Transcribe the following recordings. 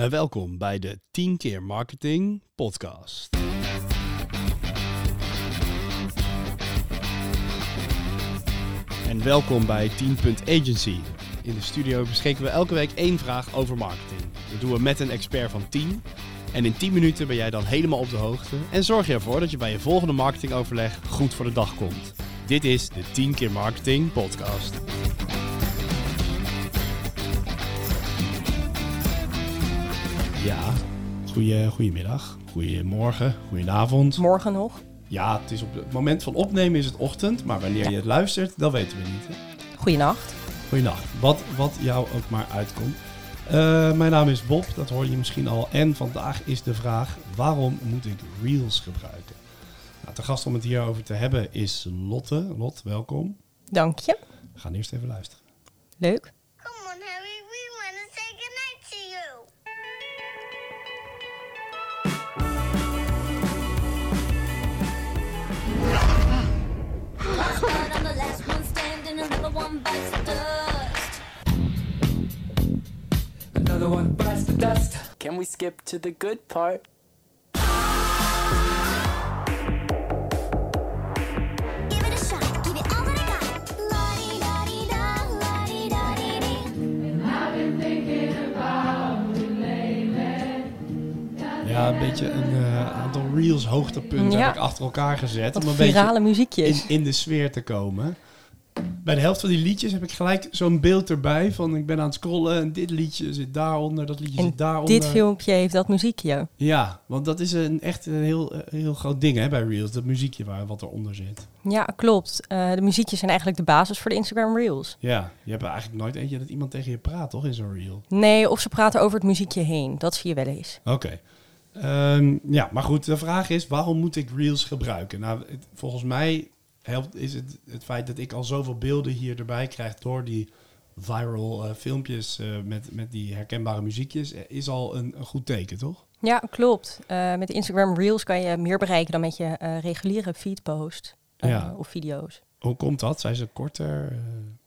Uh, welkom bij de 10 keer marketing podcast. En welkom bij 10 Agency. In de studio beschikken we elke week één vraag over marketing. Dat doen we met een expert van 10. En in 10 minuten ben jij dan helemaal op de hoogte en zorg je ervoor dat je bij je volgende marketingoverleg goed voor de dag komt. Dit is de 10 keer marketing podcast. Ja, goeie, goedemiddag, goedemorgen, goedenavond. Morgen nog. Ja, het, is op het moment van opnemen is het ochtend, maar wanneer je het luistert, dat weten we niet. Hè? Goedenacht. Goedenacht, wat, wat jou ook maar uitkomt. Uh, mijn naam is Bob, dat hoor je misschien al. En vandaag is de vraag, waarom moet ik Reels gebruiken? Nou, de gast om het hierover te hebben is Lotte. Lot, welkom. Dank je. We gaan eerst even luisteren. Leuk. One bites the dust. Another one bites the dust. Can we skip to the good part? Give it a shot. Give it all that I got. La-di-da-di-da, la-di-da-di-di. Ja, een beetje een eh, aantal Reels hoogtepunten Ja. heb ik achter elkaar gezet. Wat om een virale beetje muziekjes. in, in de sfeer te komen. Bij de helft van die liedjes heb ik gelijk zo'n beeld erbij van ik ben aan het scrollen en dit liedje zit daaronder, dat liedje En zit daaronder. dit filmpje heeft dat muziekje. Ja, want dat is een, echt een heel, eh, heel groot ding hè, bij Reels, dat muziekje waar, wat eronder zit. Ja, klopt. Eh, de muziekjes zijn eigenlijk de basis voor de Instagram Reels. Ja, je hebt eigenlijk nooit eentje dat iemand tegen je praat, toch, in zo'n Reel? Nee, of ze praten over het muziekje heen. Dat zie je wel eens. Oké. Ehm, ja, maar goed, de vraag is, waarom moet ik Reels gebruiken? Nou, het- volgens mij helpt is het het feit dat ik al zoveel beelden hier erbij krijg door die viral eh, filmpjes eh, met, met die herkenbare muziekjes, eh, is al een, een goed teken, toch? Ja, klopt. Met Instagram Reels kan je meer bereiken dan met je reguliere feedpost Ja. of video's. Hoe komt dat? Zijn ze korter?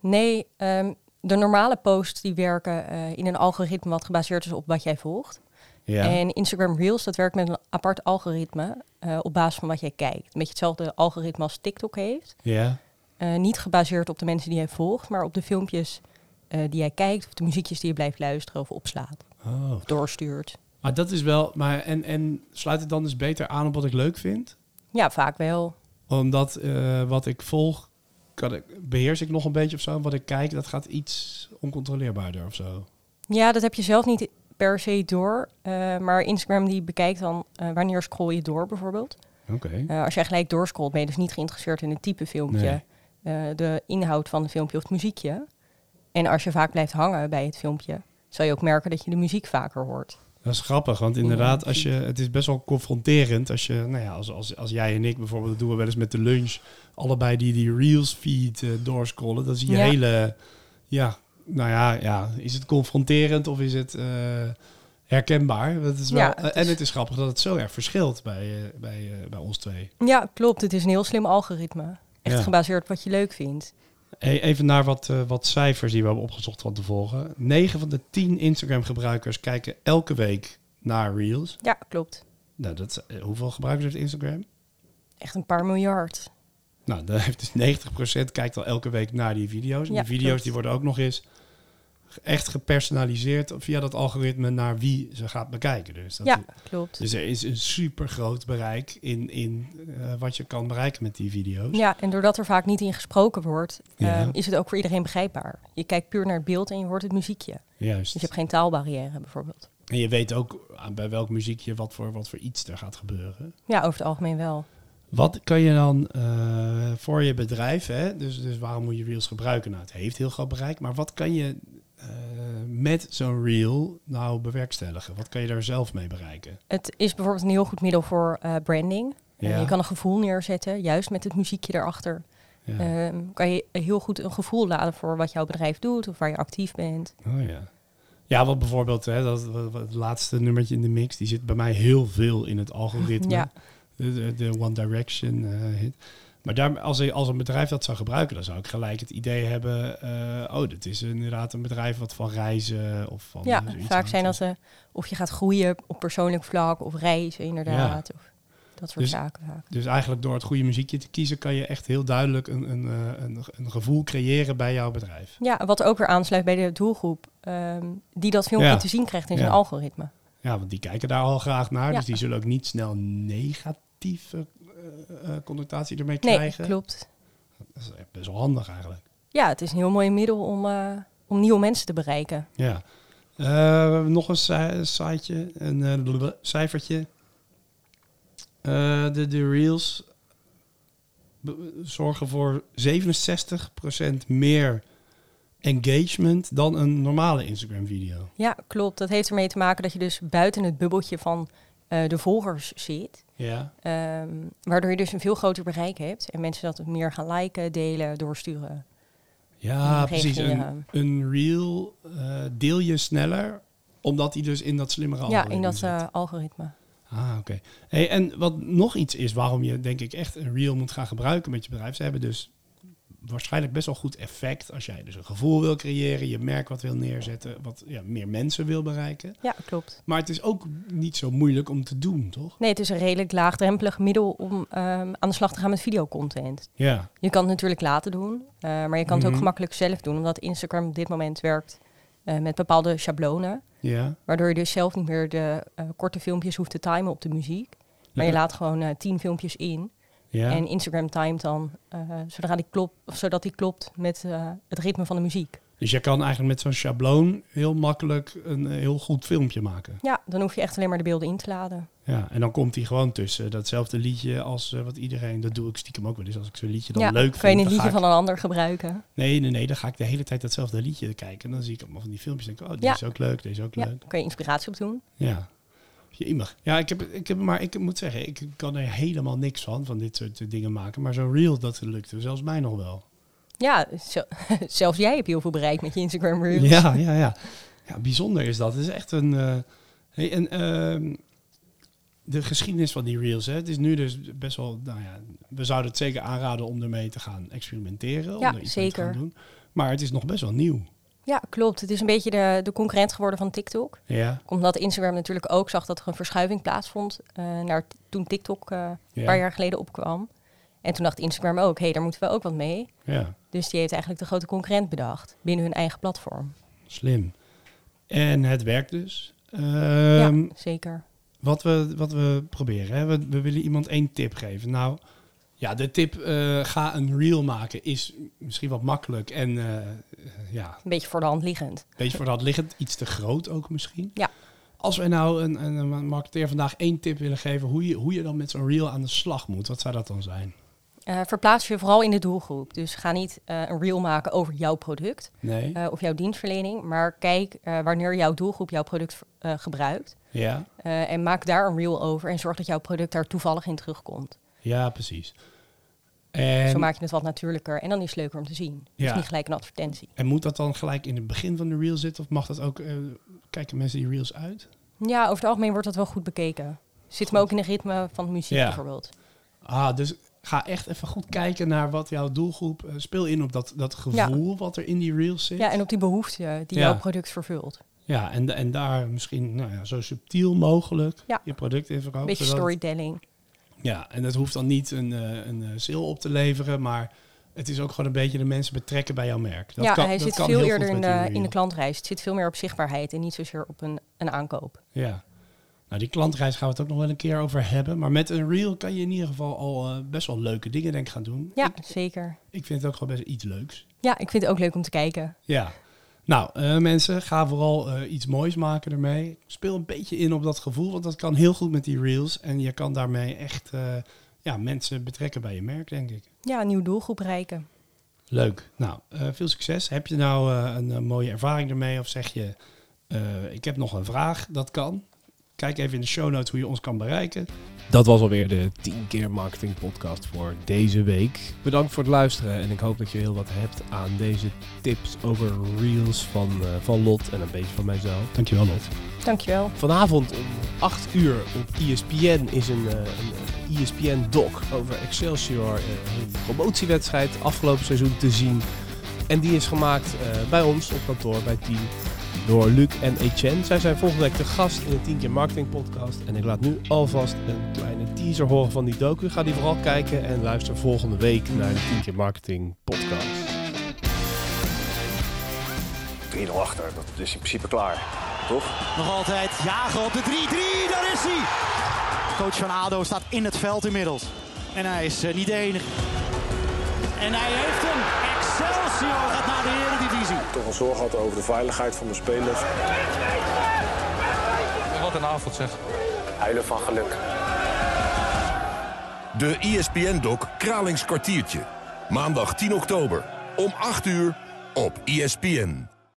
Nee, ehm, de normale posts die werken in een algoritme wat gebaseerd is op wat jij volgt. Ja. En Instagram Reels, dat werkt met een apart algoritme eh, op basis van wat jij kijkt. Een beetje hetzelfde algoritme als TikTok heeft. ja. Eh, niet gebaseerd op de mensen die jij volgt, maar op de filmpjes eh, die jij kijkt, of de muziekjes die je blijft luisteren of opslaat, Oh. of doorstuurt. Maar dat is wel, maar en, en sluit het dan dus beter aan op wat ik leuk vind? Ja, vaak wel. Omdat wat ik volg, kan ik, beheers ik nog een beetje of zo. Wat ik kijk, dat gaat iets oncontroleerbaarder of zo. Ja, dat heb je zelf niet per se door, eh, maar Instagram die bekijkt dan eh, wanneer scroll je door bijvoorbeeld. Oké. Eh, als jij gelijk doorscrollt, ben je dus niet geïnteresseerd in het type filmpje, de inhoud van het filmpje of het muziekje. En als je vaak blijft hangen bij het filmpje, zal je ook merken dat je de muziek vaker hoort. Dat is grappig, want inderdaad, als je, het is best wel confronterend als je, nou ja, als, als, als jij en ik bijvoorbeeld, dat doen we wel eens met de lunch, allebei die, die Reels feed doorscrollen, dan zie je Ja. hele, ja, nou ja, ja, is het confronterend of is het eh, herkenbaar? Dat is wel, Ja, En het is grappig dat het zo erg verschilt bij, eh, bij, eh, bij ons twee. Ja, klopt. Het is een heel slim algoritme. Echt Ja. gebaseerd op wat je leuk vindt. Hey, even naar wat, wat cijfers die we hebben opgezocht van tevoren. 9 van de 10 Instagram-gebruikers kijken elke week naar Reels. Ja, klopt. Nou, dat, hoeveel gebruikers heeft Instagram? Echt een paar miljard. Nou, dan heeft dus 90% kijkt al elke week naar die video's. En Ja, die video's klopt. die worden ook nog eens echt gepersonaliseerd via dat algoritme naar wie ze gaat bekijken. Dus, dat Ja, klopt. dus er is een super groot bereik in, in eh, wat je kan bereiken met die video's. Ja, en doordat er vaak niet in gesproken wordt, Ja. ehm, is het ook voor iedereen begrijpbaar. Je kijkt puur naar het beeld en je hoort het muziekje. Juist. Dus je hebt geen taalbarrière bijvoorbeeld. En je weet ook aan- bij welk muziekje wat voor, wat voor iets er gaat gebeuren. Ja, over het algemeen wel. Wat kan je dan eh, voor je bedrijf, hè? Dus, dus waarom moet je Reels gebruiken? Nou, het heeft heel groot bereik, maar wat kan je eh, met zo'n Reel nou bewerkstelligen? Wat kan je daar zelf mee bereiken? Het is bijvoorbeeld een heel goed middel voor eh, branding. Ja. je kan een gevoel neerzetten, juist met het muziekje erachter. Ja. Ehm, kan je heel goed een gevoel laden voor wat jouw bedrijf doet of waar je actief bent. oh ja. Ja, wat bijvoorbeeld, hè, dat, het laatste nummertje in de mix, die zit bij mij heel veel in het algoritme. Ja. De, de, de One Direction eh, hit. Maar daar, als, ik- als een bedrijf dat zou gebruiken, dan zou ik gelijk het idee hebben... eh, oh, dit is inderdaad een bedrijf wat van reizen of van... Ja, vaak zijn dat ze of je gaat groeien op persoonlijk vlak of reizen inderdaad. Of dat soort Dus- zaken vaak. Dus eigenlijk door het goede muziekje te kiezen... kan je echt heel duidelijk een, een, eh, een, een gevoel creëren bij jouw bedrijf. Ja, wat ook weer aansluit bij de doelgroep ehm, die dat filmpje Ja. te zien krijgt in zijn Ja. algoritme. Ja, want die kijken daar al graag naar. Ja. Dus die zullen ook niet snel negatieve eh, eh, connotatie ermee Nee, krijgen. klopt. Dat is best wel handig eigenlijk. Ja, het is een heel mooi middel om, eh, om nieuwe mensen te bereiken. Ja. Eh, nog een siteje, een cijfertje. De, de reels zorgen voor 67% meer engagement dan een normale Instagram video. Ja, klopt. Dat heeft ermee te maken dat je dus buiten het bubbeltje van eh, de volgers zit. Ja. Ehm, waardoor je dus een veel groter bereik hebt. En mensen dat meer gaan liken, delen, doorsturen. Ja, precies. Een, een reel eh, deel je sneller, omdat hij dus in dat slimmere Ja, algoritme in dat eh, algoritme. Ah, oké. Hey, en wat nog iets is waarom je denk ik echt een reel moet gaan gebruiken met je bedrijf. Ze hebben dus waarschijnlijk best wel goed effect als jij dus een gevoel wil creëren, je merk wat wil neerzetten, wat ja, meer mensen wil bereiken. Ja, klopt. Maar het is ook niet zo moeilijk om te doen, toch? Nee, het is een redelijk laagdrempelig middel om ehm, aan de slag te gaan met videocontent. Ja, Je kan het natuurlijk laten doen, eh, maar je kan het Mhm. ook gemakkelijk zelf doen. Omdat Instagram op dit moment werkt eh, met bepaalde schablonen. ja. Waardoor je dus zelf niet meer de eh, korte filmpjes hoeft te timen op de muziek. Maar je laat gewoon tien filmpjes in. Ja. En Instagram timet dan eh, zodra die klopt, of zodat die klopt met eh, het ritme van de muziek. Dus je kan eigenlijk met zo'n schabloon heel makkelijk een eh, heel goed filmpje maken. Ja, dan hoef je echt alleen maar de beelden in te laden. Ja, en dan komt hij gewoon tussen datzelfde liedje als wat iedereen, dat doe ik stiekem ook wel eens. Als ik zo'n liedje dan ja, leuk kan je vind, een liedje ik- van een ander gebruiken. Nee, nee, nee, dan ga ik de hele tijd datzelfde liedje kijken. En dan zie ik allemaal van die filmpjes en denk ik, oh, Ja. is ook leuk, deze is ook Ja, leuk. kan je inspiratie op doen. Ja. Jemig. Ja, ik heb, ik heb, maar ik moet zeggen, ik kan er helemaal niks van, van dit soort dingen maken. Maar zo'n reel, dat lukte zelfs mij nog wel. Ja, zo- zelfs jij hebt heel veel bereikt met je Instagram Reels. Ja, ja, ja. Ja, bijzonder is dat. Het is echt een... eh, hey, en ehm, de geschiedenis van die reels, hè. Het is nu dus best wel... Nou ja, we zouden het zeker aanraden om ermee te gaan experimenteren. om Ja, er iets mee te gaan zeker. doen. Maar het is nog best wel nieuw. Ja, klopt. Het is een beetje de, de concurrent geworden van TikTok. Ja, Omdat Instagram natuurlijk ook zag dat er een verschuiving plaatsvond eh, naar toen TikTok eh, Ja. een paar jaar geleden opkwam. En toen dacht Instagram ook, hé, hey, daar moeten we ook wat mee. ja. Dus die heeft eigenlijk de grote concurrent bedacht binnen hun eigen platform. Slim. En het werkt dus. ja, Ehm, zeker. wat, we, wat we proberen, hè? We, we willen iemand één tip geven. Nou, ja, de tip eh, ga een reel maken is misschien wat makkelijk en eh, ja, Een beetje voor de hand liggend. een beetje voor de hand liggend. Iets te groot ook misschien. Ja. Als wij nou een, een, een marketeer vandaag één tip willen geven hoe je, hoe je dan met zo'n reel aan de slag moet, wat zou dat dan zijn? Eh, verplaats je vooral in de doelgroep. Dus ga niet eh, een reel maken over jouw product Nee? eh, of jouw dienstverlening. Maar kijk eh, wanneer jouw doelgroep jouw product eh, gebruikt. ja? Eh, en maak daar een reel over en zorg dat jouw product daar toevallig in terugkomt. Ja, precies. En, Zo maak je het wat natuurlijker en dan is het leuker om te zien. Dus Ja. niet gelijk een advertentie. en moet dat dan gelijk in het begin van de reel zitten? Of mag dat ook, eh, kijken mensen die reels uit? Ja, over het algemeen wordt dat wel goed bekeken. Zit me ook in het ritme van de muziek Ja. bijvoorbeeld. Ah, dus ga echt even goed kijken naar wat jouw doelgroep... eh, speel in op dat, dat gevoel wat er in die reels zit. Ja, en op die behoefte die jouw product vervult. Ja, en, en daar misschien nou ja, zo subtiel mogelijk je product in verkopen. Een beetje zodat- storytelling. Ja, en het hoeft dan niet een, eh, een eh, sale op te leveren, maar het is ook gewoon een beetje de mensen betrekken bij jouw merk. Dat ja, kan, hij dat zit kan veel eerder in de, in de klantreis. Het zit veel meer op zichtbaarheid en niet zozeer op een, een aankoop. Ja. Nou, die klantreis gaan we het ook nog wel een keer over hebben. Maar met een reel kan je in ieder geval al eh, best wel leuke dingen denk ik gaan doen. Ja, Ik, zeker. ik vind het ook gewoon best iets leuks. Ja, ik vind het ook leuk om te kijken. Ja. Nou, eh, mensen, ga vooral eh, iets moois maken ermee. Speel een beetje in op dat gevoel, want dat kan heel goed met die reels. En je kan daarmee echt eh, ja, mensen betrekken bij je merk, denk ik. Ja, een nieuwe doelgroep bereiken. Leuk. Nou, veel succes. Heb je nou een, mooie ervaring ermee of zeg je, ik heb nog een vraag? Dat kan. Kijk even in de show notes hoe je ons kan bereiken. Dat was alweer de 10 keer marketing podcast voor deze week. Bedankt voor het luisteren en ik hoop dat je heel wat hebt aan deze tips over reels van, eh, van Lot en een beetje van mijzelf. Dankjewel, Lot. Dankjewel. Vanavond om 8 uur op E ESPN is een, eh, een, ESPN-doc over Excelsior. eh, Een promotiewedstrijd afgelopen seizoen te zien. En die is gemaakt eh, bij ons op kantoor bij Team door Luc en Etienne. Zij zijn volgende week de gast in de 10 keer marketing podcast. En ik laat nu alvast een kleine teaser horen van die docu. Ga die vooral kijken en luister volgende week naar de 10 keer marketing podcast. 3-0 achter, dat is in principe klaar. Toch? Nog altijd jagen op de 3-3, daar is hij! Coach van ADO staat in het veld inmiddels. En hij is eh, niet de enige. En hij heeft hem. Excelsior gaat naar de Eredivisie. Toch een zorg had over de veiligheid van de spelers. Wat een avond zeg. Huilen van geluk. De ESPN-doc Kralings kwartiertje. Maandag 10 oktober om 8 uur op ESPN.